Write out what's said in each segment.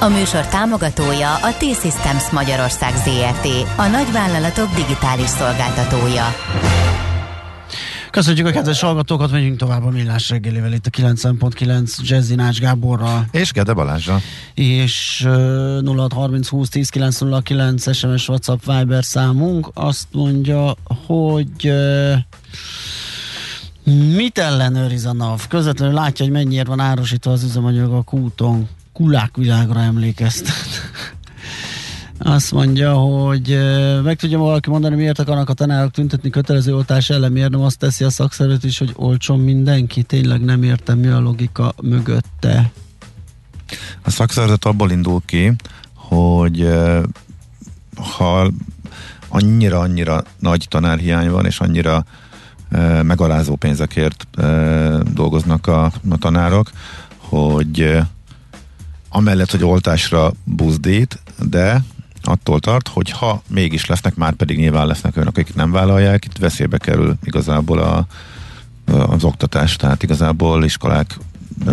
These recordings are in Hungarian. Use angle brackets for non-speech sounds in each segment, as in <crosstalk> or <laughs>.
A műsor támogatója a T-Systems Magyarország ZRT, a nagyvállalatok digitális szolgáltatója. Köszönjük a kedves hallgatókat, megyünk tovább a millás reggelivel itt a 9.9 Jazzy Nács Gáborral. És Gede Balázsra. És uh, 0630 20 10 909 SMS WhatsApp Viber számunk azt mondja, hogy uh, mit ellenőriz a NAV? Közvetlenül látja, hogy mennyiért van árosítva az üzemanyag a kúton. Kulák világra emlékeztet. <laughs> Azt mondja, hogy meg tudja valaki mondani, miért akarnak a tanárok tüntetni kötelező oltás ellen, miért nem azt teszi a szakszervezet is, hogy olcson mindenki? Tényleg nem értem, mi a logika mögötte. A szakszervezet abból indul ki, hogy ha annyira-annyira nagy tanárhiány van, és annyira megalázó pénzekért dolgoznak a, a tanárok, hogy amellett, hogy oltásra buzdít, de attól tart, hogy ha mégis lesznek, már pedig nyilván lesznek olyanok, akik nem vállalják, itt veszélybe kerül igazából a, az oktatás, tehát igazából iskolák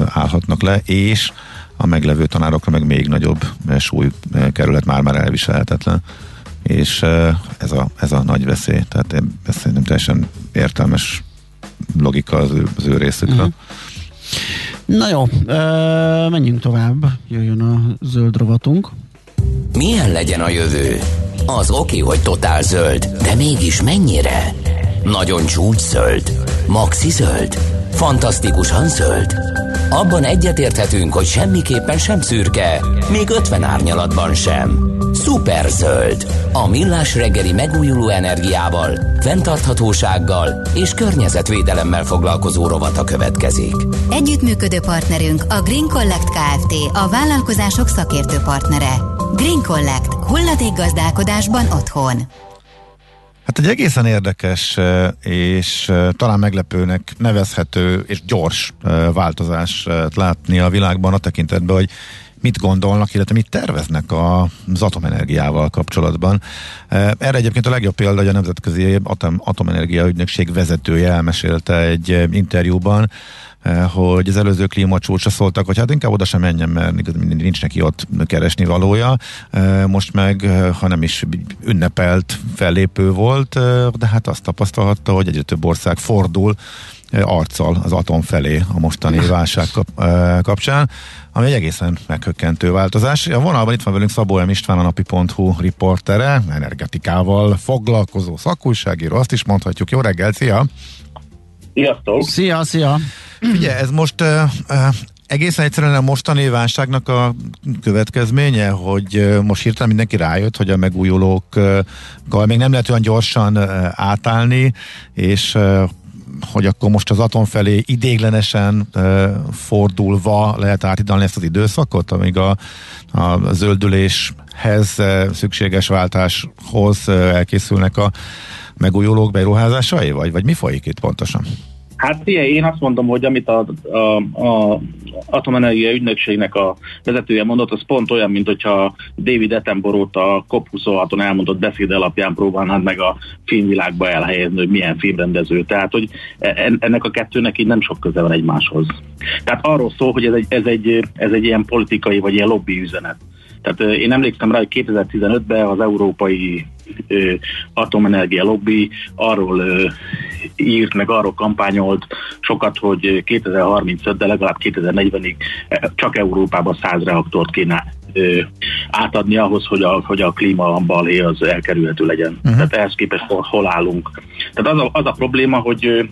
állhatnak le, és a meglevő tanárokra meg még nagyobb súly kerület már-már elviselhetetlen. És ez a, ez a nagy veszély, tehát ez szerintem teljesen értelmes logika az ő, az ő részükről. Mm-hmm. Na jó, menjünk tovább, jöjjön a zöld rovatunk. Milyen legyen a jövő? Az oké, hogy totál zöld, de mégis mennyire? Nagyon csúcs zöld? Maxi zöld? Fantasztikusan zöld? Abban egyetérthetünk, hogy semmiképpen sem szürke, még 50 árnyalatban sem. Szuper zöld. A millás reggeli megújuló energiával, fenntarthatósággal és környezetvédelemmel foglalkozó rovata következik. Együttműködő partnerünk a Green Collect Kft. A vállalkozások szakértő partnere. Green Collect. Hulladék gazdálkodásban otthon. Hát egy egészen érdekes és talán meglepőnek nevezhető és gyors változást látni a világban a tekintetben, hogy mit gondolnak, illetve mit terveznek az atomenergiával kapcsolatban. Erre egyébként a legjobb példa, hogy a Nemzetközi Atom, Atomenergia Ügynökség vezetője elmesélte egy interjúban, hogy az előző klímacsúcsra szóltak, hogy hát inkább oda sem menjen, mert nincs neki ott keresni valója. Most meg, ha nem is ünnepelt fellépő volt, de hát azt tapasztalhatta, hogy egyre több ország fordul arccal az atom felé a mostani válság kap, kapcsán, ami egy egészen meghökkentő változás. A vonalban itt van velünk Szabó M. István, a napi.hu riportere, energetikával foglalkozó szakújságíró, azt is mondhatjuk. Jó reggel, szia! Sziasztok! Szia, szia! Ugye, ez most uh, uh, egészen egyszerűen a mostani válságnak a következménye, hogy uh, most hirtelen mindenki rájött, hogy a megújulókkal még nem lehet olyan gyorsan uh, átállni, és uh, hogy akkor most az atom felé idéglenesen fordulva lehet átidalni ezt az időszakot, amíg a, a zöldüléshez szükséges váltáshoz elkészülnek a megújulók beruházásai, vagy, vagy mi folyik itt pontosan? Hát figyelj, én azt mondom, hogy amit a, a, a atomenergia ügynökségnek a vezetője mondott, az pont olyan, mint hogyha David Attenborough a COP26-on elmondott beszéd alapján próbálnád meg a filmvilágba elhelyezni, hogy milyen filmrendező. Tehát, hogy e, ennek a kettőnek így nem sok köze van egymáshoz. Tehát arról szól, hogy ez egy, ez egy, ez egy ilyen politikai vagy ilyen lobby üzenet. Tehát én emlékszem rá, hogy 2015-ben az európai ö, atomenergia lobby arról ö, írt, meg arról kampányolt sokat, hogy 2035, de legalább 2040-ig csak Európában 100 reaktort kéne ö, átadni ahhoz, hogy a, hogy a klíma balhé az elkerülhető legyen. Uh-huh. Tehát ehhez képest hol, hol állunk. Tehát az a, az a probléma, hogy ö,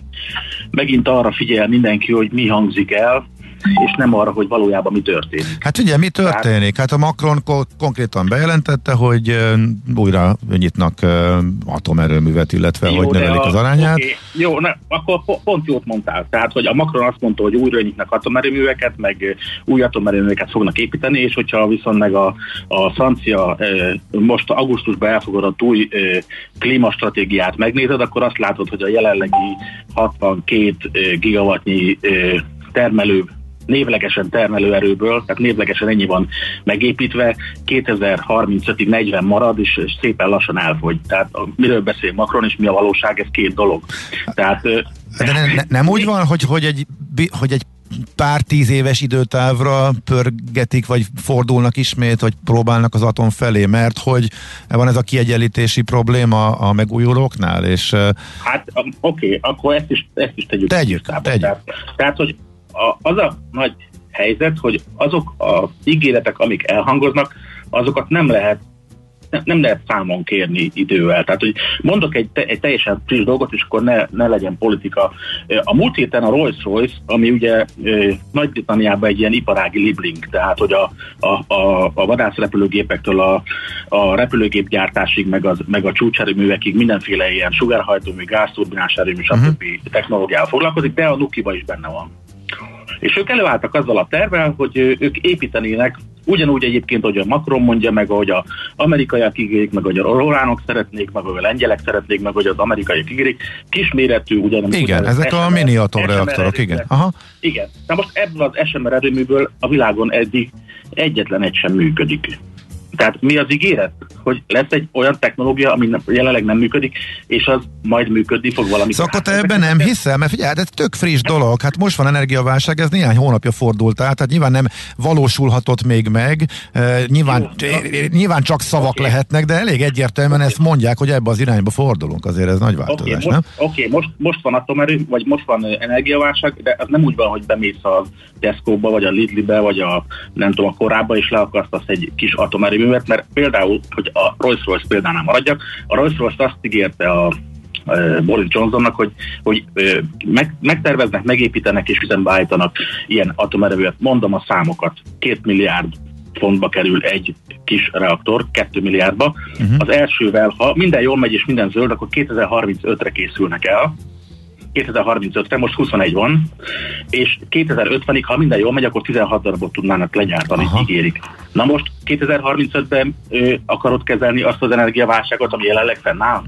megint arra figyel mindenki, hogy mi hangzik el, és nem arra, hogy valójában mi történik. Hát ugye, mi történik? Hát a Macron ko- konkrétan bejelentette, hogy újra nyitnak atomerőművet, illetve jó, hogy növelik az arányát. Okay, jó, ne, akkor pont jót mondtál. Tehát, hogy a Macron azt mondta, hogy újra nyitnak atomerőműveket, meg új atomerőműveket fognak építeni, és hogyha viszont meg a, a francia most augusztusban elfogadott új klímastratégiát megnézed, akkor azt látod, hogy a jelenlegi 62 gigawattnyi termelő névlegesen termelőerőből, tehát névlegesen ennyi van megépítve, 2035-ig 40 marad, és, és szépen lassan elfogy. Tehát miről beszél Macron, és mi a valóság, ez két dolog. Tehát, de ne, ne, nem úgy van, hogy, hogy, egy, hogy egy pár tíz éves időtávra pörgetik, vagy fordulnak ismét, vagy próbálnak az atom felé, mert hogy van ez a kiegyenlítési probléma a megújulóknál, és... Hát oké, okay, akkor ezt is, ezt is tegyük. Tegyük, tegyük. Tehát, tehát, hogy a, az a nagy helyzet, hogy azok az ígéretek, amik elhangoznak, azokat nem lehet nem lehet számon kérni idővel. Tehát, hogy mondok egy, egy teljesen friss dolgot, és akkor ne, ne legyen politika. A múlt héten a Rolls-Royce, ami ugye Nagy-Britanniában egy ilyen iparági libling, tehát, hogy a, a, a, a vadászrepülőgépektől a, a repülőgépgyártásig, meg, az, meg a csúcserőművekig mindenféle ilyen sugárhajtómű, gázturbinás erőmű, stb. Uh-huh. technológiával foglalkozik, de a Nukiba is benne van. És ők előálltak azzal a tervel, hogy ők építenének Ugyanúgy egyébként, hogy a Macron mondja, meg ahogy a amerikaiak ígérik, meg hogy a románok szeretnék, meg hogy a lengyelek szeretnék, meg hogy az amerikaiak ígérik, kisméretű ugyan. Igen, ugyan, ezek SMR, a mini atomreaktorok, igen. Aha. Igen. Na most ebből az SMR erőműből a világon eddig egyetlen egy sem működik. Tehát mi az ígéret? Hogy lesz egy olyan technológia, ami jelenleg nem működik, és az majd működni fog valami. Szóval akkor te ebben nem hiszel, mert figyelj, hát ez tök friss dolog. Hát most van energiaválság, ez néhány hónapja fordult át, tehát nyilván nem valósulhatott még meg, uh, nyilván, Jó, nyilván csak szavak okay. lehetnek, de elég egyértelműen okay. ezt mondják, hogy ebbe az irányba fordulunk, azért ez nagy változás, okay, nem? Oké, okay, most, most van atomerő, vagy most van energiaválság, de az nem úgy van, hogy bemész a Tesco-ba, vagy a Lidl-be, vagy a nem tudom, a korábba, és leakasztasz egy kis atomerőművet, mert például, hogy a Rolls-Royce példánál maradjak, a Rolls-Royce azt ígérte a Boris Johnsonnak, hogy, hogy meg, megterveznek, megépítenek és üzembe állítanak ilyen atomerővet. Mondom a számokat. Két milliárd fontba kerül egy kis reaktor, 2 milliárdba. Uh-huh. Az elsővel, ha minden jól megy és minden zöld, akkor 2035-re készülnek el, 2035-re, most 21 van, és 2050-ig, ha minden jól megy, akkor 16 darabot tudnának legyártani, Aha. ígérik. Na most 2035-ben ö, akarod kezelni azt az energiaválságot, ami jelenleg fennáll?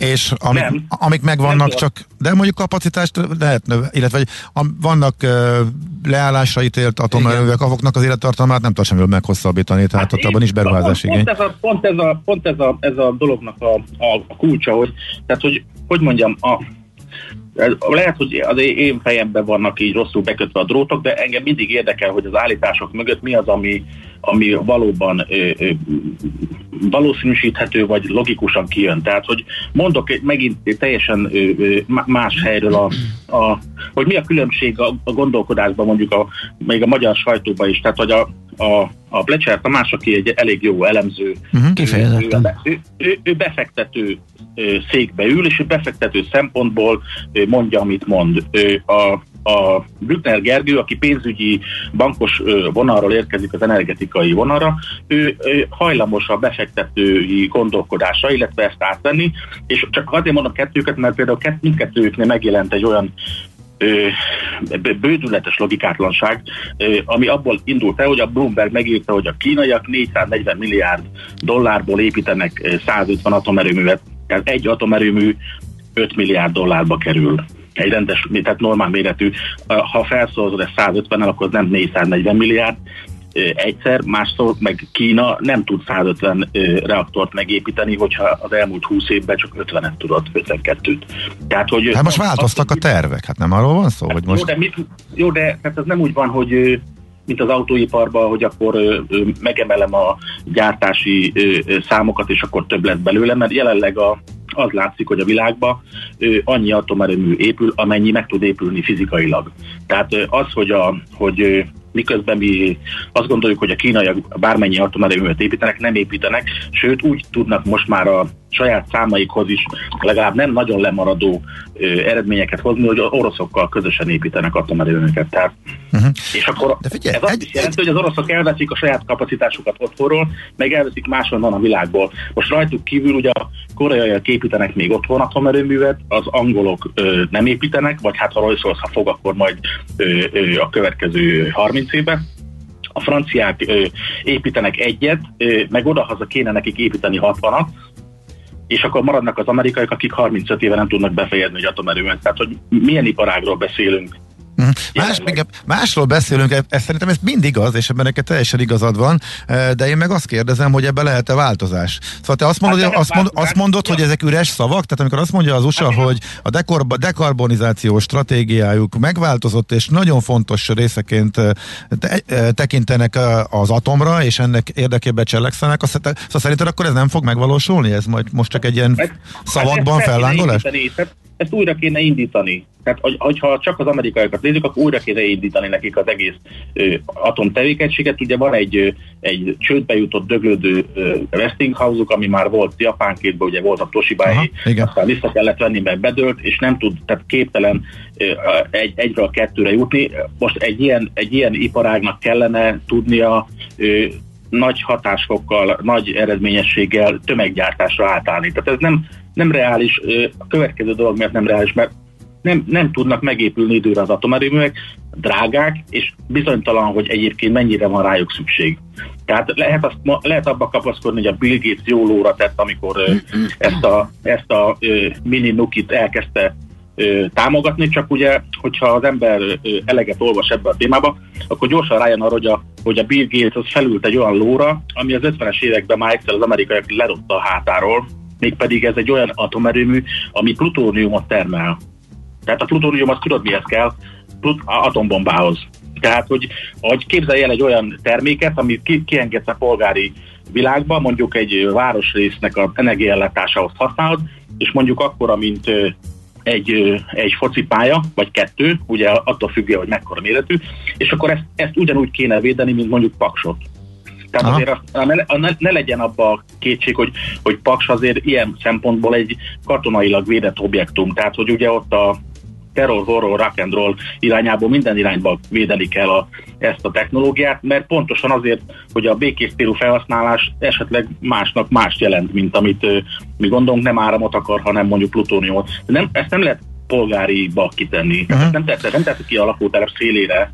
És amik, nem. amik megvannak nem csak, de mondjuk kapacitást lehet növe, illetve a, vannak uh, leállásra ítélt atomerővek, azoknak az élettartalmát nem tudom meghosszabbítani, tehát hát ott abban is beruházás igény. Pont ez a, pont ez a, pont ez a, ez a dolognak a, a, a kulcsa, hogy, tehát hogy, hogy mondjam, a, lehet, hogy az én fejemben vannak így rosszul bekötve a drótok, de engem mindig érdekel, hogy az állítások mögött mi az, ami, ami valóban ö, ö, valószínűsíthető, vagy logikusan kijön. Tehát, hogy mondok megint teljesen ö, ö, más helyről, a, a, hogy mi a különbség a, a gondolkodásban, mondjuk a, még a magyar sajtóban is, tehát, hogy a, a, a Plecser Tamás, aki egy elég jó elemző, uh-huh, ő, ő, ő, ő befektető székbe ül, és befektető szempontból mondja, amit mond. A, a Brückner Gergő, aki pénzügyi bankos vonalról érkezik az energetikai vonalra, ő, ő hajlamos a befektetői gondolkodásra, illetve ezt átvenni, és csak azért mondom kettőket, mert például mindkettőjüknél megjelent egy olyan bődületes logikátlanság, ami abból indult el, hogy a Bloomberg megírta, hogy a kínaiak 440 milliárd dollárból építenek 150 atomerőművet, tehát egy atomerőmű 5 milliárd dollárba kerül. Egy rendes, tehát normál méretű, ha felszorozod ezt 150-nel, akkor nem 440 milliárd, egyszer, másszor meg Kína nem tud 150 reaktort megépíteni, hogyha az elmúlt 20 évben csak 50-et tudott, 52-t. Tehát, hogy hát most változtak a tervek, hát nem arról van szó, hát hogy most... Jó, de, mit, jó, de tehát ez nem úgy van, hogy mint az autóiparban, hogy akkor ö, ö, megemelem a gyártási ö, számokat, és akkor több lesz belőle, mert jelenleg a, az látszik, hogy a világban ö, annyi atomerőmű épül, amennyi meg tud épülni fizikailag. Tehát ö, az, hogy, a, hogy miközben mi azt gondoljuk, hogy a kínaiak bármennyi atomerőművet építenek, nem építenek, sőt úgy tudnak most már a saját számaikhoz is legalább nem nagyon lemaradó ö, eredményeket hozni, hogy az oroszokkal közösen építenek atomerőműket. Tehát, uh-huh. És akkor De figyelj, ez azt egy, is jelenti, egy... hogy az oroszok elveszik a saját kapacitásukat otthonról, meg elveszik máshonnan a világból. Most rajtuk kívül ugye a koreaiak építenek még otthon atomerőművet, az angolok ö, nem építenek, vagy hát ha Rolls ha fog, akkor majd ö, ö, a következő 30 évben a franciák ö, építenek egyet, ö, meg odahaza kéne nekik építeni 60-at, és akkor maradnak az amerikaiak, akik 35 éve nem tudnak befejezni egy atomerőmet. Tehát, hogy milyen iparágról beszélünk. Más, még másról beszélünk, ez szerintem ez mindig az, és ebben neked teljesen igazad van, e, de én meg azt kérdezem, hogy ebbe lehet-e változás. Szóval te azt mondod, hát azt, mond, azt mondod hogy ezek üres szavak, tehát amikor azt mondja az USA, hát hogy a dekor, dekarbonizációs stratégiájuk megváltozott, és nagyon fontos részeként e, te, e, tekintenek az atomra, és ennek érdekében cselekszenek, azt, szóval szerinted akkor ez nem fog megvalósulni? Ez majd most csak egy ilyen hát, szavakban hát fellángolás? Ezt újra kéne indítani. Tehát, hogyha csak az amerikaiakat nézzük, akkor újra kéne indítani nekik az egész ö, atomtevékenységet. Ugye van egy, egy csődbe jutott döglődő ö, westinghouse ami már volt Japánkétben, ugye volt a toshiba aztán vissza kellett venni, mert bedőlt, és nem tud, tehát képtelen ö, egy, egyről kettőre jutni. Most egy ilyen, egy ilyen iparágnak kellene tudnia ö, nagy hatásfokkal, nagy eredményességgel tömeggyártásra átállni. Tehát ez nem, nem reális, a következő dolog miért nem reális, mert nem, nem tudnak megépülni időre az atomerőművek, drágák, és bizonytalan, hogy egyébként mennyire van rájuk szükség. Tehát lehet, azt, lehet abba kapaszkodni, hogy a Bill Gates jó lóra tett, amikor ezt a, ezt a mini nukit elkezdte támogatni, csak ugye, hogyha az ember eleget olvas ebbe a témába, akkor gyorsan rájön arra, hogy a, hogy a Bill Gates az felült egy olyan lóra, ami az 50-es években már egyszer az amerikaiak ledobta a hátáról, mégpedig ez egy olyan atomerőmű, ami plutóniumot termel. Tehát a plutónium az tudod mihez kell? Plut- atombombához. Tehát, hogy, hogy képzelj el egy olyan terméket, amit ki, kiengedsz a polgári világba, mondjuk egy városrésznek az energiaellátásához használod, és mondjuk akkora, mint egy, egy focipálya, vagy kettő, ugye attól függően, hogy mekkora méretű, és akkor ezt, ezt ugyanúgy kéne védeni, mint mondjuk paksot. Tehát Aha. azért a, ne, ne, ne legyen abba a kétség, hogy, hogy Paks azért ilyen szempontból egy katonailag védett objektum. Tehát, hogy ugye ott a terror, horror, rock and roll irányából minden irányba védeni kell a, ezt a technológiát, mert pontosan azért, hogy a békés célú felhasználás esetleg másnak más jelent, mint amit mi gondolunk, nem áramot akar, hanem mondjuk plutóniumot. Nem, ezt nem lehet polgáriba kitenni. Uh-huh. Nem tette, nem tette ki a lakótelep szélére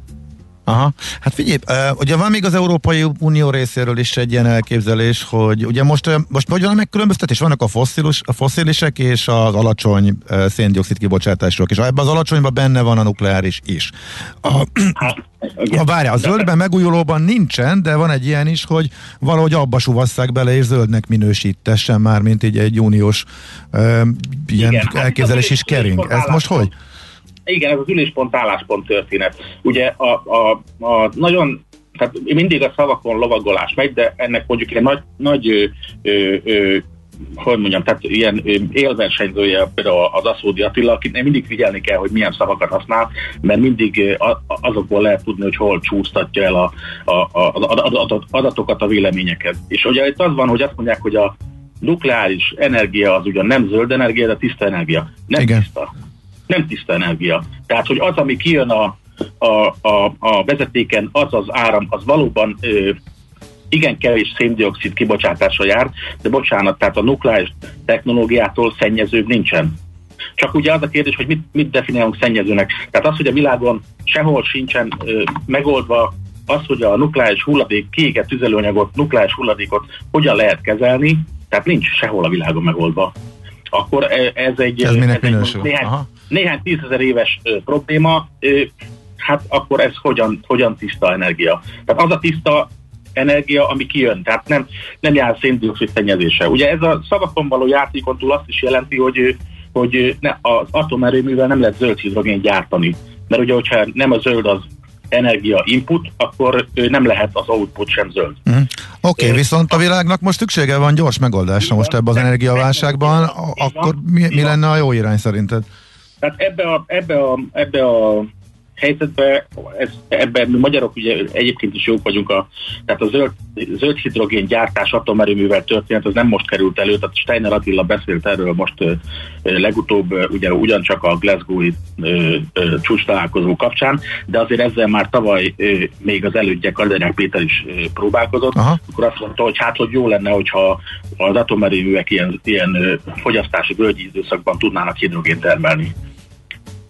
Aha. Hát figyelj, ugye van még az Európai Unió részéről is egy ilyen elképzelés, hogy ugye most, most hogy van a megkülönböztetés? Vannak a, fosszilis, a fosszilisek és az alacsony széndiokszid kibocsátások, és ebben az alacsonyban benne van a nukleáris is. A, hát, a várja, a zöldben megújulóban nincsen, de van egy ilyen is, hogy valahogy abba suvasszák bele, és zöldnek minősítessen már, mint így egy uniós ilyen Igen, hát elképzelés is kering. Ez most hogy? Igen, ez az üléspont álláspont történet. Ugye a, a, a nagyon tehát mindig a szavakon lovagolás megy, de ennek mondjuk egy nagy, nagy ö, ö, ö, hogy mondjam, tehát ilyen élversenyzője például az Aszódi Attila, akit mindig figyelni kell, hogy milyen szavakat használ, mert mindig azokból lehet tudni, hogy hol csúsztatja el a, a, a, a adatokat, a véleményeket. És ugye itt az van, hogy azt mondják, hogy a nukleáris energia az ugyan nem zöld energia, de tiszta energia. Nem Igen. tiszta nem tiszta energia. Tehát, hogy az, ami kijön a, a, a, a vezetéken, az az áram, az valóban ö, igen kevés széndiokszid kibocsátása jár, de bocsánat, tehát a nukleáris technológiától szennyezőbb nincsen. Csak ugye az a kérdés, hogy mit, mit definiálunk szennyezőnek. Tehát az, hogy a világon sehol sincsen ö, megoldva az, hogy a nukleáris hulladék, kiégett tüzelőanyagot, nukleáris hulladékot hogyan lehet kezelni, tehát nincs sehol a világon megoldva. Akkor ez egy, ez, ez egy néhány, néhány tízezer éves ö, probléma, ö, hát akkor ez hogyan, hogyan tiszta energia. Tehát az a tiszta energia, ami kijön, tehát nem, nem jár széndiokszid szennyezése. Ugye ez a szavakon való játékon túl azt is jelenti, hogy, hogy ne, az atomerőművel nem lehet zöld hidrogén gyártani. Mert ugye, hogyha nem a zöld az energia input, akkor nem lehet az output sem zöld. Mm. Oké, okay, viszont a világnak most szüksége van gyors megoldásra most ebben az energiaválságban, akkor mi, mi lenne a jó irány szerinted? Tehát ebbe a, ebbe a, ebbe a helyzetben, ez, ebben mi magyarok ugye egyébként is jók vagyunk, a, tehát a zöld, zöld hidrogén gyártás atomerőművel történet, az nem most került elő, tehát Steiner Attila beszélt erről most ö, legutóbb ugye ugyancsak a Glasgow-i csúcs találkozó kapcsán, de azért ezzel már tavaly ö, még az elődje Kadernyák Péter is ö, próbálkozott, Aha. akkor azt mondta, hogy hát, hogy jó lenne, hogyha az atomerőművek ilyen, ilyen ö, fogyasztási völgyi időszakban tudnának hidrogént termelni.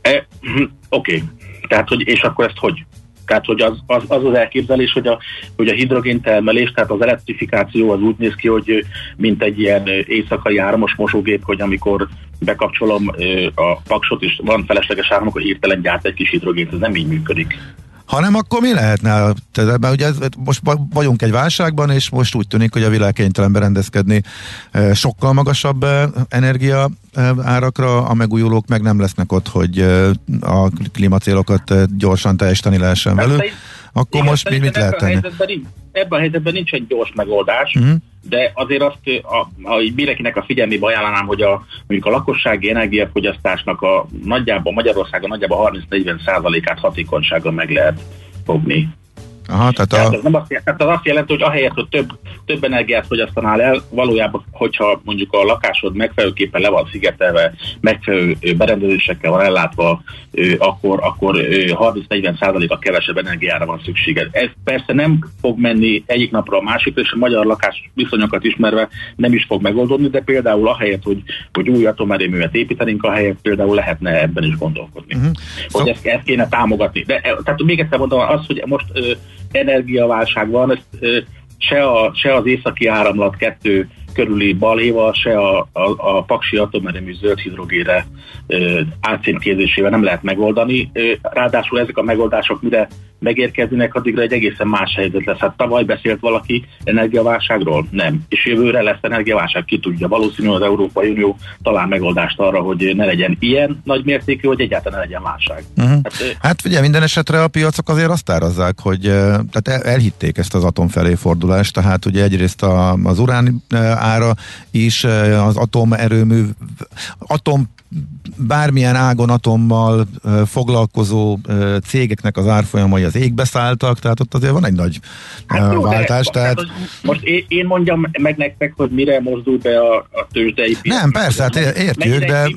E, <clears throat> Oké, okay. tehát hogy, és akkor ezt hogy? Tehát, hogy az az, az, az elképzelés, hogy a, hogy a hidrogén termelés, tehát az elektrifikáció az úgy néz ki, hogy mint egy ilyen éjszakai áramos mosógép, hogy amikor bekapcsolom a paksot, és van felesleges áram, akkor hirtelen gyárt egy kis hidrogént, ez nem így működik. Hanem akkor mi lehetne? Tehát, mert ugye most vagyunk egy válságban, és most úgy tűnik, hogy a világ kénytelen berendezkedni sokkal magasabb energia árakra, a megújulók meg nem lesznek ott, hogy a klímacélokat gyorsan teljesíteni lehessen velük. Akkor Igen, most mi mit lehet tenni? Ebben a helyzetben nincs egy gyors megoldás, uh-huh. de azért azt, a, a, mindenkinek a figyelmébe ajánlanám, hogy a, mondjuk a lakossági energiafogyasztásnak a nagyjából Magyarországon nagyjából 30-40 százalékát hatékonysággal meg lehet fogni. Aha, tehát, tehát, a... az nem azt, tehát az azt jelenti, hogy ahelyett, hogy több, több energiát fogyasztanál el, valójában, hogyha mondjuk a lakásod megfelelőképpen le van szigetelve, megfelelő berendezésekkel van ellátva, akkor, akkor 30-40 a kevesebb energiára van szükséged. Ez persze nem fog menni egyik napra a másikra, és a magyar lakás viszonyokat ismerve nem is fog megoldódni, de például ahelyett, hogy, hogy új atomerőművet építenénk, ahelyett például lehetne ebben is gondolkodni. Uh-huh. Hogy so... ezt, ezt kéne támogatni. De tehát még egyszer mondom, az, hogy most energiaválság van, ezt se, a, se az északi áramlat kettő körüli balhéval, se a, a, a paksi atomerőmű zöld hidrogére átcímkézésével nem lehet megoldani. Ráadásul ezek a megoldások mire megérkeznének, addigra egy egészen más helyzet lesz. Hát tavaly beszélt valaki energiaválságról? Nem. És jövőre lesz energiaválság, ki tudja. Valószínűleg az Európai Unió talán megoldást arra, hogy ne legyen ilyen nagy mértékű, hogy egyáltalán ne legyen válság. Uh-huh. Hát, hát ugye minden esetre a piacok azért azt árazzák, hogy tehát elhitték ezt az atom felé fordulást, tehát ugye egyrészt a, az urán ára is, az atomerőmű, atom bármilyen ágon atommal foglalkozó cégeknek az árfolyamai az égbe szálltak, tehát ott azért van egy nagy hát jó, váltás. De, tehát... Most én, mondjam meg nektek, hogy mire mozdul be a, a tőzsdei piac. Nem, persze, hát értjük, de...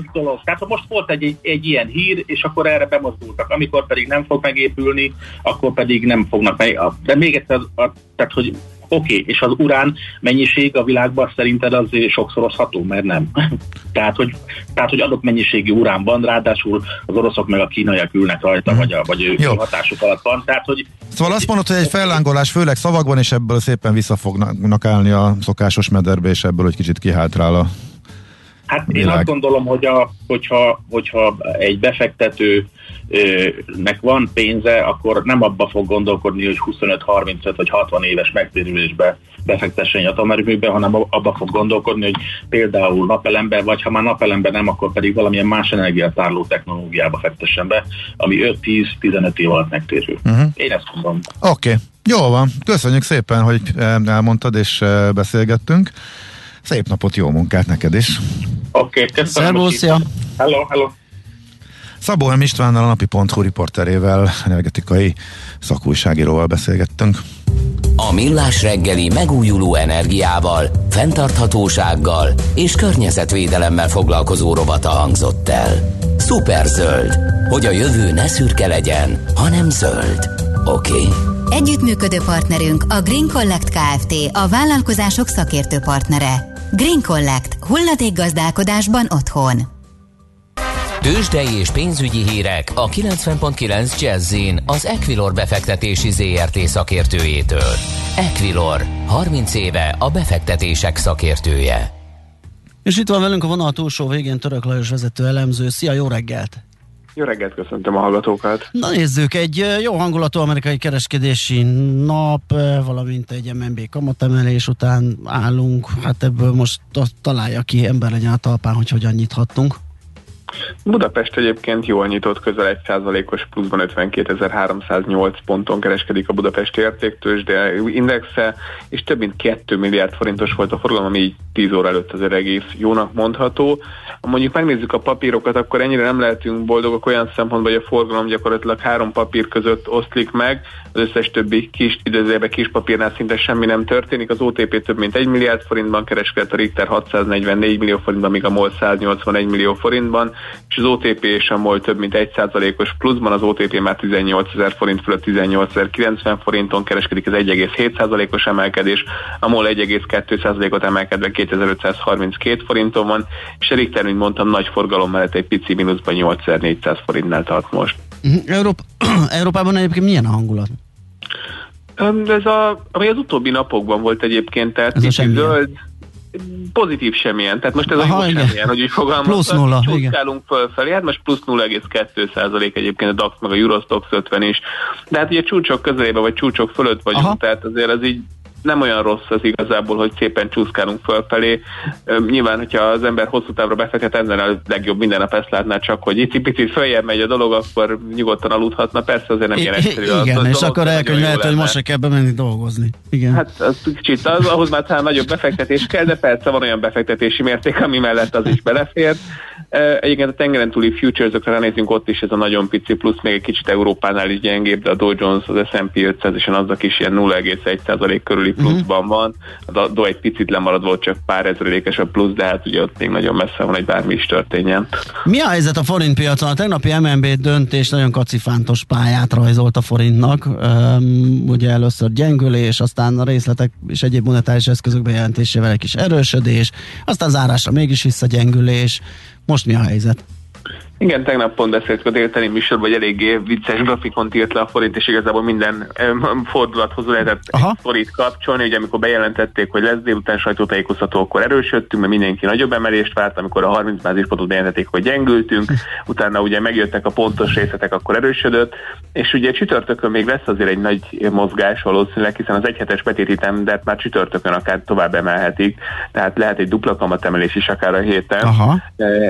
Tehát most volt egy, egy ilyen hír, és akkor erre bemozdultak. Amikor pedig nem fog megépülni, akkor pedig nem fognak meg... De még egyszer, a, tehát hogy Oké, okay, és az urán mennyiség a világban szerinted az sokszorozható, mert nem. <laughs> tehát, hogy, tehát, hogy adott mennyiségű urán van, ráadásul az oroszok meg a kínaiak ülnek rajta, vagy, a, vagy ők hatásuk alatt van. Tehát, hogy Szóval azt mondod, hogy egy fellángolás főleg szavakban, és ebből szépen vissza fognak állni a szokásos mederbe, és ebből egy kicsit kihátrál a Hát világ. én azt gondolom, hogy a, hogyha, hogyha egy befektető nek van pénze, akkor nem abba fog gondolkodni, hogy 25, 35 vagy 60 éves megtérülésbe befektessen egy atomerőműbe, hanem abba fog gondolkodni, hogy például napelembe, vagy ha már napelembe nem, akkor pedig valamilyen más energiatárló technológiába fektessen be, ami 5-10-15 év alatt megtérül. Uh-huh. Én ezt mondom. Oké, okay. jó van. Köszönjük szépen, hogy elmondtad és beszélgettünk. Szép napot, jó munkát neked is. Oké, okay, köszönöm. Szervusz, Hello, hello. Szabó M. Istvánnal, a napi.hu riporterével, energetikai szakújságíróval beszélgettünk. A Millás reggeli megújuló energiával, fenntarthatósággal és környezetvédelemmel foglalkozó rovata hangzott el. zöld, hogy a jövő ne szürke legyen, hanem zöld. Oké. Okay. Együttműködő partnerünk a Green Collect Kft. a vállalkozások szakértő partnere. Green Collect. Hulladékgazdálkodásban otthon. Tőzsdei és pénzügyi hírek a 90.9 jazz az Equilor befektetési ZRT szakértőjétől. Equilor, 30 éve a befektetések szakértője. És itt van velünk a vonal túlsó végén Török Lajos vezető elemző. Szia, jó reggelt! Jó reggelt, köszöntöm a hallgatókat! Na nézzük, egy jó hangulatú amerikai kereskedési nap, valamint egy MNB kamatemelés után állunk. Hát ebből most találja ki ember legyen a talpán, hogy hogyan nyithattunk. Budapest egyébként jól nyitott, közel 1%-os pluszban 52.308 ponton kereskedik a budapesti értéktős, de indexe, és több mint 2 milliárd forintos volt a forgalom, ami így 10 óra előtt azért egész jónak mondható. Ha mondjuk megnézzük a papírokat, akkor ennyire nem lehetünk boldogok olyan szempontból, hogy a forgalom gyakorlatilag három papír között oszlik meg, az összes többi kis, idézőjebe kis papírnál szinte semmi nem történik. Az OTP több mint 1 milliárd forintban kereskedett, a Richter 644 millió forintban, míg a MOL 181 millió forintban, és az OTP a MOL több mint 1%-os pluszban, az OTP már 18 ezer forint fölött 18 90 forinton kereskedik, ez 1,7%-os emelkedés, a MOL 1,2%-ot emelkedve 2532 forinton van, és a Richter, mint mondtam, nagy forgalom mellett egy pici mínuszban 8400 forintnál tart most. Uh-huh. Európa, <clears throat> Európában egyébként milyen a hangulat? Ez a, ami az utóbbi napokban volt egyébként, tehát ez a zöld, pozitív semmilyen, tehát most ez Aha, a jó semmilyen, hogy úgy fogalmaztak. Plusz nulla, fölfelé, hát most plusz 0,2 százalék egyébként a DAX meg a Eurostox 50 is, de hát ugye csúcsok közelébe vagy csúcsok fölött vagyunk, Aha. tehát azért ez így nem olyan rossz az igazából, hogy szépen csúszkálunk fölfelé. Nyilván, hogyha az ember hosszú távra befektet, ezen a legjobb minden nap ezt látná csak, hogy itt picit följebb megy a dolog, akkor nyugodtan aludhatna. Persze azért nem ilyen egyszerű. Igen, az, és dolog, akkor elkönyvelhet, hogy most se kell bemenni dolgozni. Igen. Hát az kicsit, az, ahhoz már talán nagyobb befektetés kell, de persze van olyan befektetési mérték, ami mellett az is belefér. Egyébként a tengeren túli futures-okra ránézünk, ott is ez a nagyon pici plusz, még egy kicsit Európánál is gyengébb, de a Dow Jones, az S&P 500 és azok is ilyen 0,1% körüli pluszban uh-huh. van. A Dow egy picit lemarad volt, csak pár ezrelékes a plusz, de hát ugye ott még nagyon messze van, hogy bármi is történjen. Mi a helyzet a forint piacon? A tegnapi MNB döntés nagyon kacifántos pályát rajzolt a forintnak. Um, ugye először gyengülés, aztán a részletek és egyéb monetáris eszközök bejelentésével egy kis erősödés, aztán zárásra mégis visszagyengülés. Most mi a helyzet? Igen, tegnap pont beszéltük a délutani műsorban, hogy eléggé vicces grafikont írt le a forint, és igazából minden fordulathoz lehetett Aha. forint kapcsolni. Ugye amikor bejelentették, hogy lesz délután sajtótájékoztató, akkor erősödtünk, mert mindenki nagyobb emelést várt, amikor a 30 bázispontot bejelentették, hogy gyengültünk, utána ugye megjöttek a pontos részletek, akkor erősödött, és ugye csütörtökön még lesz azért egy nagy mozgás valószínűleg, hiszen az egyhetes betéti de már csütörtökön akár tovább emelhetik, tehát lehet egy dupla kamatemelés is akár a héten. Aha.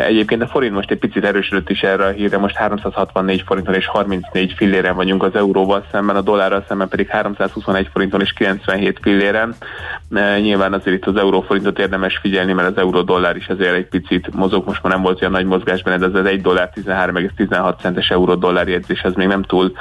Egyébként a forint most egy picit erősödött előtt is erre a hírre, most 364 forinton és 34 filléren vagyunk az euróval szemben, a dollárral szemben pedig 321 forinton és 97 filléren. E, nyilván azért itt az euróforintot érdemes figyelni, mert az euró-dollár is azért egy picit mozog, most már nem volt olyan nagy mozgás benne, de az 1 dollár 13,16 centes euró-dollár jegyzés, ez még nem túl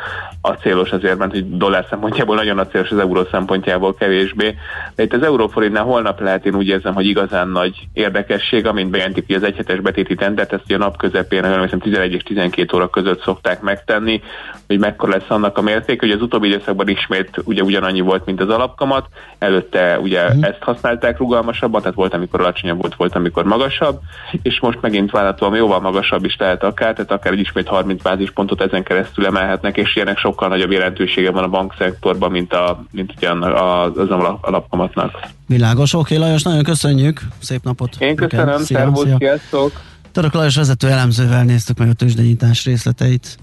a célos azért, mert hogy dollár szempontjából nagyon célos, az euró szempontjából kevésbé. De itt az euróforintnál holnap lehet én úgy érzem, hogy igazán nagy érdekesség, amint bejelentik ki az egyhetes betéti tendert, ezt a nap közepén, hiszem 11 és 12 óra között szokták megtenni, hogy mekkora lesz annak a mérték, hogy az utóbbi időszakban ismét ugye ugyanannyi volt, mint az alapkamat, előtte ugye mm. ezt használták rugalmasabban, tehát volt, amikor alacsonyabb volt, volt, amikor magasabb, és most megint várhatóan jóval magasabb is lehet akár, tehát akár egy ismét 30 bázispontot ezen keresztül emelhetnek, és ilyenek sokkal nagyobb jelentősége van a bankszektorban, mint, a, mint ugye az, az alapkamatnak. Világos, oké, Lajos, nagyon köszönjük, szép napot! Én köszönöm, szervusz, sziasztok! Török Lajos vezető elemzővel néztük meg a tőzsdenyítás részleteit.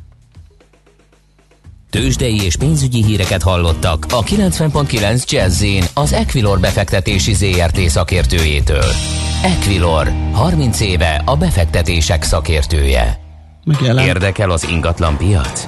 Tőzsdei és pénzügyi híreket hallottak a 90.9 jazz az Equilor befektetési ZRT szakértőjétől. Equilor, 30 éve a befektetések szakértője. Megjelent. Érdekel az ingatlan piac?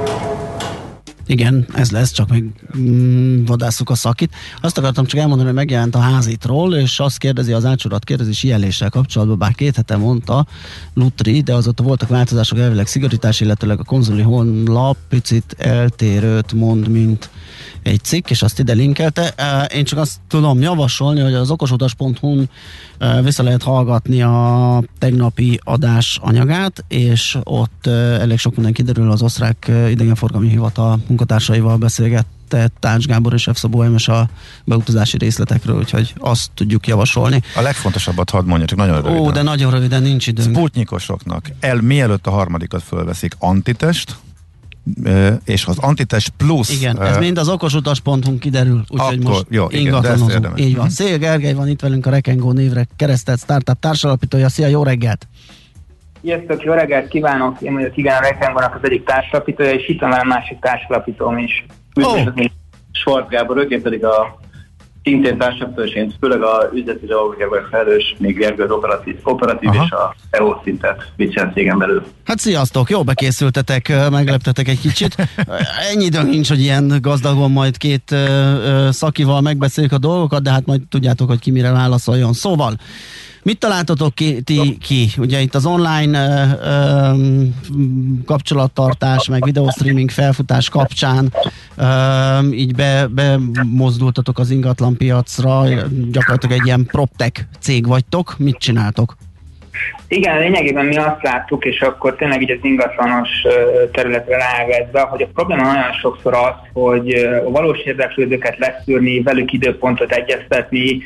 Igen, ez lesz, csak még mm, vadásszuk a szakit. Azt akartam csak elmondani, hogy megjelent a házitról, és azt kérdezi, az ácsorat kérdezi jeléssel kapcsolatban, bár két hete mondta Lutri, de azóta voltak változások, elvileg szigorítás, illetőleg a konzuli honlap picit eltérőt mond, mint egy cikk, és azt ide linkelte. Én csak azt tudom javasolni, hogy az okosutas.hu-n vissza lehet hallgatni a tegnapi adás anyagát, és ott elég sok minden kiderül az osztrák idegenforgalmi hivatal munkatársaival beszélgetett Tács Gábor és F. Szabó Emes a beutazási részletekről, úgyhogy azt tudjuk javasolni. A legfontosabbat hadd mondja, csak nagyon röviden. Ó, de nagyon röviden nincs időnk. Sputnikosoknak el, mielőtt a harmadikat fölveszik antitest, és az Antitest Plus. Igen, ez mind az okosutas.hu kiderül, úgyhogy most jó, ingatlanozunk. Így van. Szél Gergely van itt velünk a Rekengó névre keresztelt startup társalapítója. Szia, jó reggelt! Sziasztok, jó reggelt kívánok! Én vagyok igen a Rekengónak az egyik társalapítója, és itt van a másik társalapítóm is. Üdvözlök, oh. Schwarz Gábor, én pedig a szintén társadalmi főleg a üzleti vagyok felelős, még Gergő az operatív, operatív és a EO szintet vicsen cégen belül. Hát sziasztok, jó bekészültetek, megleptetek egy kicsit. Ennyi idő nincs, hogy ilyen gazdagon majd két szakival megbeszéljük a dolgokat, de hát majd tudjátok, hogy ki mire válaszoljon. Szóval, Mit találtatok ki, ti, ki? Ugye itt az online ö, ö, kapcsolattartás, meg videostreaming felfutás kapcsán ö, így be, bemozdultatok az ingatlan piacra, gyakorlatilag egy ilyen proptech cég vagytok. Mit csináltok? Igen, lényegében mi azt láttuk, és akkor tényleg így az ingatlanos területre rávezve, hogy a probléma nagyon sokszor az, hogy a valós érdeklődőket leszűrni, velük időpontot egyeztetni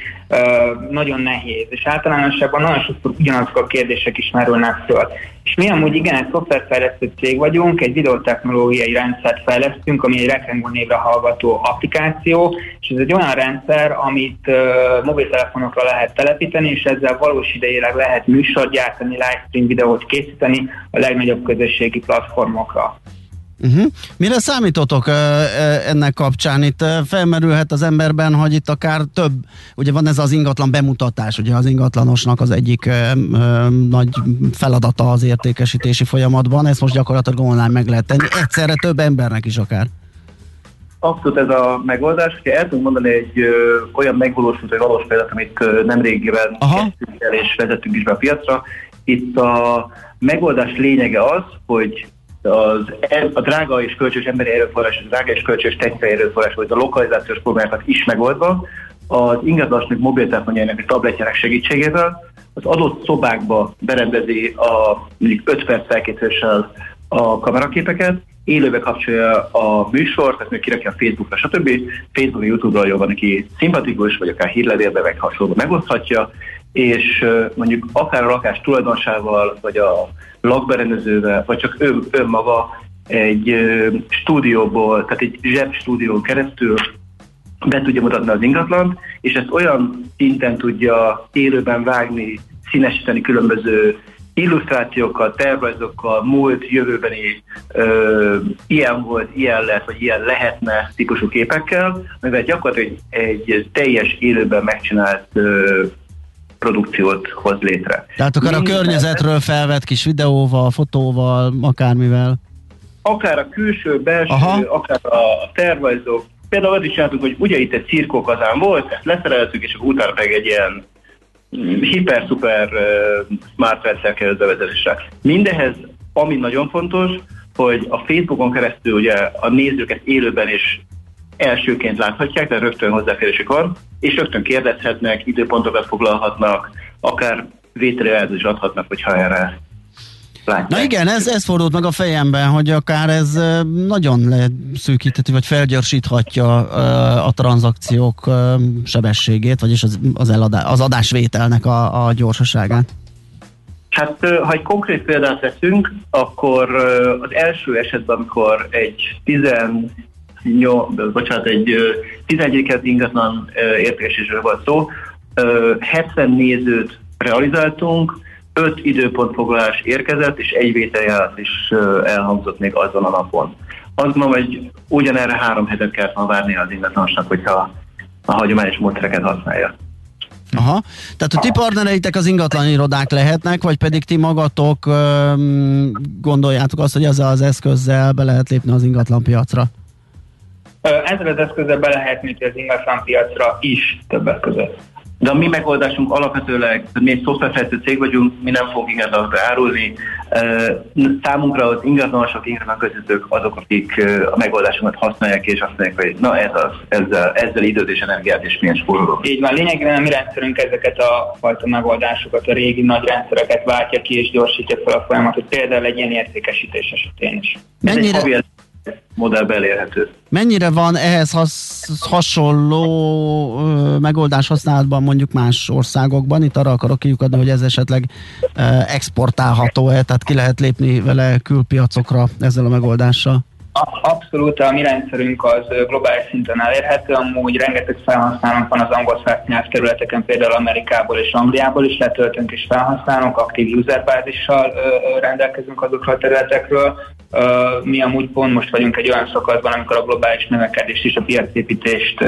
nagyon nehéz, és általánosságban nagyon sokszor ugyanazok a kérdések is merülnek föl. És mi amúgy igen, egy szoftverfejlesztő cég vagyunk, egy videotechnológiai rendszert fejlesztünk, ami egy Rectangle névre hallgató applikáció, és ez egy olyan rendszer, amit uh, mobiltelefonokra lehet telepíteni, és ezzel valós idejéleg lehet műsor gyártani, livestream videót készíteni a legnagyobb közösségi platformokra. Uh-huh. Mire számítotok uh, ennek kapcsán? Itt uh, felmerülhet az emberben, hogy itt akár több, ugye van ez az ingatlan bemutatás, ugye az ingatlanosnak az egyik uh, nagy feladata az értékesítési folyamatban, ezt most gyakorlatilag online meg lehet tenni, egyszerre több embernek is akár. Abszolút ez a megoldás. Ha el tudunk mondani egy ö, olyan megvalósult, vagy valós példát, amit ö, nem régiben kezdtünk el és vezettünk is be a piacra, itt a megoldás lényege az, hogy az, a drága és kölcsös emberi erőforrás, a drága és kölcsös technikai erőforrás, vagy a lokalizációs problémákat is megoldva, az ingatlanosnak mobiltelefonjainak és tabletjának segítségével az adott szobákba berendezi a mondjuk 5 perc felkészüléssel a kameraképeket, élőbe kapcsolja a műsort, tehát még kirakja a Facebookra, stb. Facebook, YouTube-ra jó van neki szimpatikus, vagy akár hírlevélbe, meg hasonló megoszthatja, és mondjuk akár a lakás tulajdonosával, vagy a lakberendezővel, vagy csak ő, önmaga egy stúdióból, tehát egy zseb stúdión keresztül be tudja mutatni az ingatlant, és ezt olyan szinten tudja élőben vágni, színesíteni különböző illusztrációkkal, tervrajzokkal, múlt, jövőbeni ö, ilyen volt, ilyen lesz, vagy ilyen lehetne típusú képekkel, mivel gyakorlatilag egy, egy teljes élőben megcsinált ö, produkciót hoz létre. Tehát akár Minden a környezetről felvett kis videóval, fotóval, akármivel? Akár a külső, belső, Aha. akár a tervrajzok. Például azt is csináltuk, hogy ugye itt egy cirkókazán volt, ezt leszereltük, és akkor utána meg egy ilyen hiper-szuper uh, smart rendszer került bevezetésre. Mindehez, ami nagyon fontos, hogy a Facebookon keresztül ugye a nézőket élőben és elsőként láthatják, tehát rögtön hozzáférésük van, és rögtön kérdezhetnek, időpontokat foglalhatnak, akár vételjelzést adhatnak, hogyha erre Látják. Na igen, ez, ez fordult meg a fejemben, hogy akár ez nagyon leszűkítheti, vagy felgyorsíthatja a tranzakciók sebességét, vagyis az, az, eladá, az adásvételnek a, a gyorsaságát. Hát, ha egy konkrét példát veszünk, akkor az első esetben, amikor egy 18, bocsánat, egy 11. ingatlan értékesítésről volt szó, 70 nézőt realizáltunk, öt időpontfoglalás érkezett, és egy vételjelet is elhangzott még azon a napon. Azt mondom, hogy ugyanerre három hetet kellett ma várni az ingatlanosnak, hogyha a hagyományos módszereket használja. Aha. Tehát a ti partnereitek az ingatlan irodák lehetnek, vagy pedig ti magatok öm, gondoljátok azt, hogy ezzel az eszközzel be lehet lépni az ingatlan piacra? Ezzel az eszközzel be lehet lépni az ingatlan piacra is többek között. De a mi megoldásunk alapvetőleg, mi egy szoftverfejlesztő cég vagyunk, mi nem fogunk ingatlanokra árulni. Számunkra az ingatlanosok, ingatlan közöttők azok, akik a megoldásunkat használják, és azt mondják, hogy na ez az, ezzel, ezzel időt és energiát és milyen spórolok. Így van, lényegében a mi rendszerünk ezeket a fajta megoldásokat, a régi nagy rendszereket váltja ki és gyorsítja fel a folyamatot, például egy ilyen értékesítés esetén is. Mennyire, modellbe elérhető. Mennyire van ehhez has, hasonló ö, megoldás használatban mondjuk más országokban? Itt arra akarok kiukadni, hogy ez esetleg ö, exportálható-e, tehát ki lehet lépni vele külpiacokra ezzel a megoldással? Abszolút, a mi rendszerünk az globális szinten elérhető, amúgy rengeteg felhasználónk van az angol nyelv területeken, például Amerikából és Angliából is letöltünk és felhasználunk, aktív userbázissal rendelkezünk azokról a területekről. Mi amúgy pont most vagyunk egy olyan szakaszban, amikor a globális növekedést és a piacépítést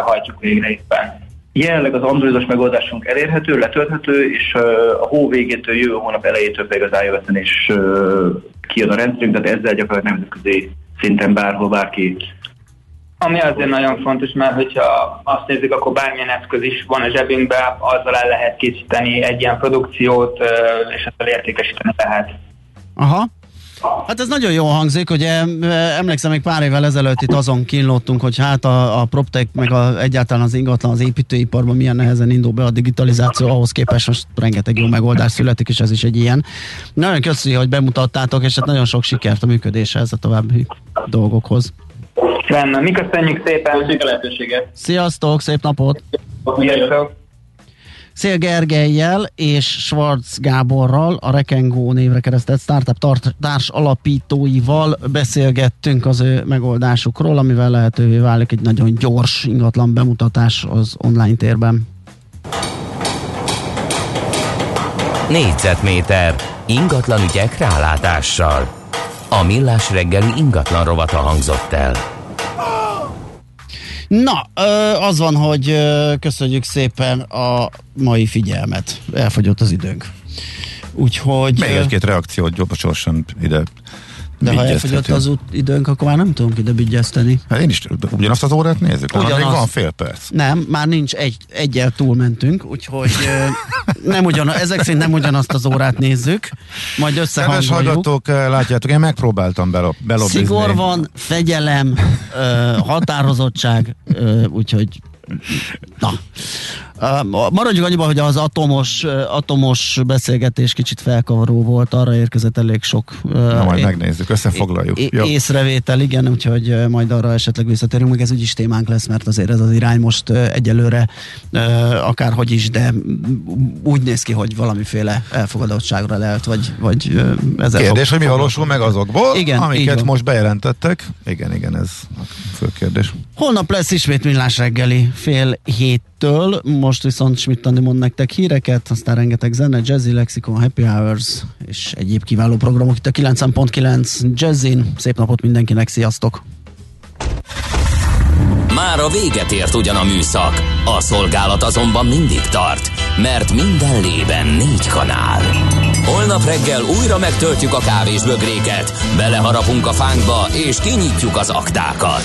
hajtjuk végre éppen. Jelenleg az androidos megoldásunk elérhető, letölthető, és a hó végétől, jövő hónap elejétől pedig az iOS-en is kijön a rendszerünk, tehát ezzel gyakorlatilag nemzetközi szinten bárhol bárki ami azért nagyon fontos, mert hogyha azt nézzük, akkor bármilyen eszköz is van a zsebünkben, azzal el lehet készíteni egy ilyen produkciót, és ezzel értékesíteni lehet. Aha. Hát ez nagyon jó hangzik, ugye emlékszem, még pár évvel ezelőtt itt azon kínlottunk, hogy hát a, a PropTech meg a, egyáltalán az ingatlan, az építőiparban milyen nehezen indul be a digitalizáció, ahhoz képest most rengeteg jó megoldás születik, és ez is egy ilyen. Nagyon köszönjük, hogy bemutattátok, és hát nagyon sok sikert a működéshez, a további dolgokhoz. Rendben, mi köszönjük szépen. Köszönjük a lehetőséget. Sziasztok, szép napot! Sziasztok! Szél Gergelyel és Schwarz Gáborral, a Rekengó névre keresztelt startup társ alapítóival beszélgettünk az ő megoldásukról, amivel lehetővé válik egy nagyon gyors ingatlan bemutatás az online térben. Négyzetméter ingatlan ügyek rálátással. A millás reggeli ingatlan rovata hangzott el. Na, az van, hogy köszönjük szépen a mai figyelmet. Elfogyott az időnk. Úgyhogy... Még egy-két reakciót gyorsan ide de ha elfogyott az út időnk, akkor már nem tudunk ide bigyezteni. Hát én is ugyanazt az órát nézzük, Ugyanaz. még van fél perc. Nem, már nincs egy, egyel túlmentünk, úgyhogy nem ugyan, ezek szerint nem ugyanazt az órát nézzük, majd összehangoljuk. Kedves hallgatók, látjátok, én megpróbáltam belob, belobbizni. Szigor van, fegyelem, határozottság, úgyhogy na, Maradjunk annyiban, hogy az atomos, atomos beszélgetés kicsit felkavaró volt, arra érkezett elég sok Na majd é- megnézzük, összefoglaljuk. É- Jó. Észrevétel, igen, úgyhogy majd arra esetleg visszatérünk, meg ez úgyis témánk lesz, mert azért ez az irány most egyelőre akárhogy is, de úgy néz ki, hogy valamiféle elfogadottságra lehet, vagy, vagy ezzel Kérdés, fog, hogy mi valósul meg azokból, igen, amiket most bejelentettek. Igen, igen, ez a fő kérdés. Holnap lesz ismét millás reggeli fél hét től, most viszont Schmidt Andi mond nektek híreket, aztán rengeteg zene, Jazzy Lexicon, Happy Hours és egyéb kiváló programok itt a 9.9 Jazzin. Szép napot mindenkinek, sziasztok! Már a véget ért ugyan a műszak, a szolgálat azonban mindig tart, mert minden lében négy kanál. Holnap reggel újra megtöltjük a kávés bögréket, beleharapunk a fánkba és kinyitjuk az aktákat.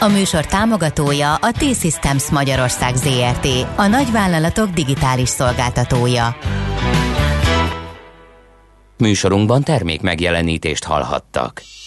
A műsor támogatója a T-Systems Magyarország ZRT, a nagyvállalatok digitális szolgáltatója. Műsorunkban termék megjelenítést hallhattak.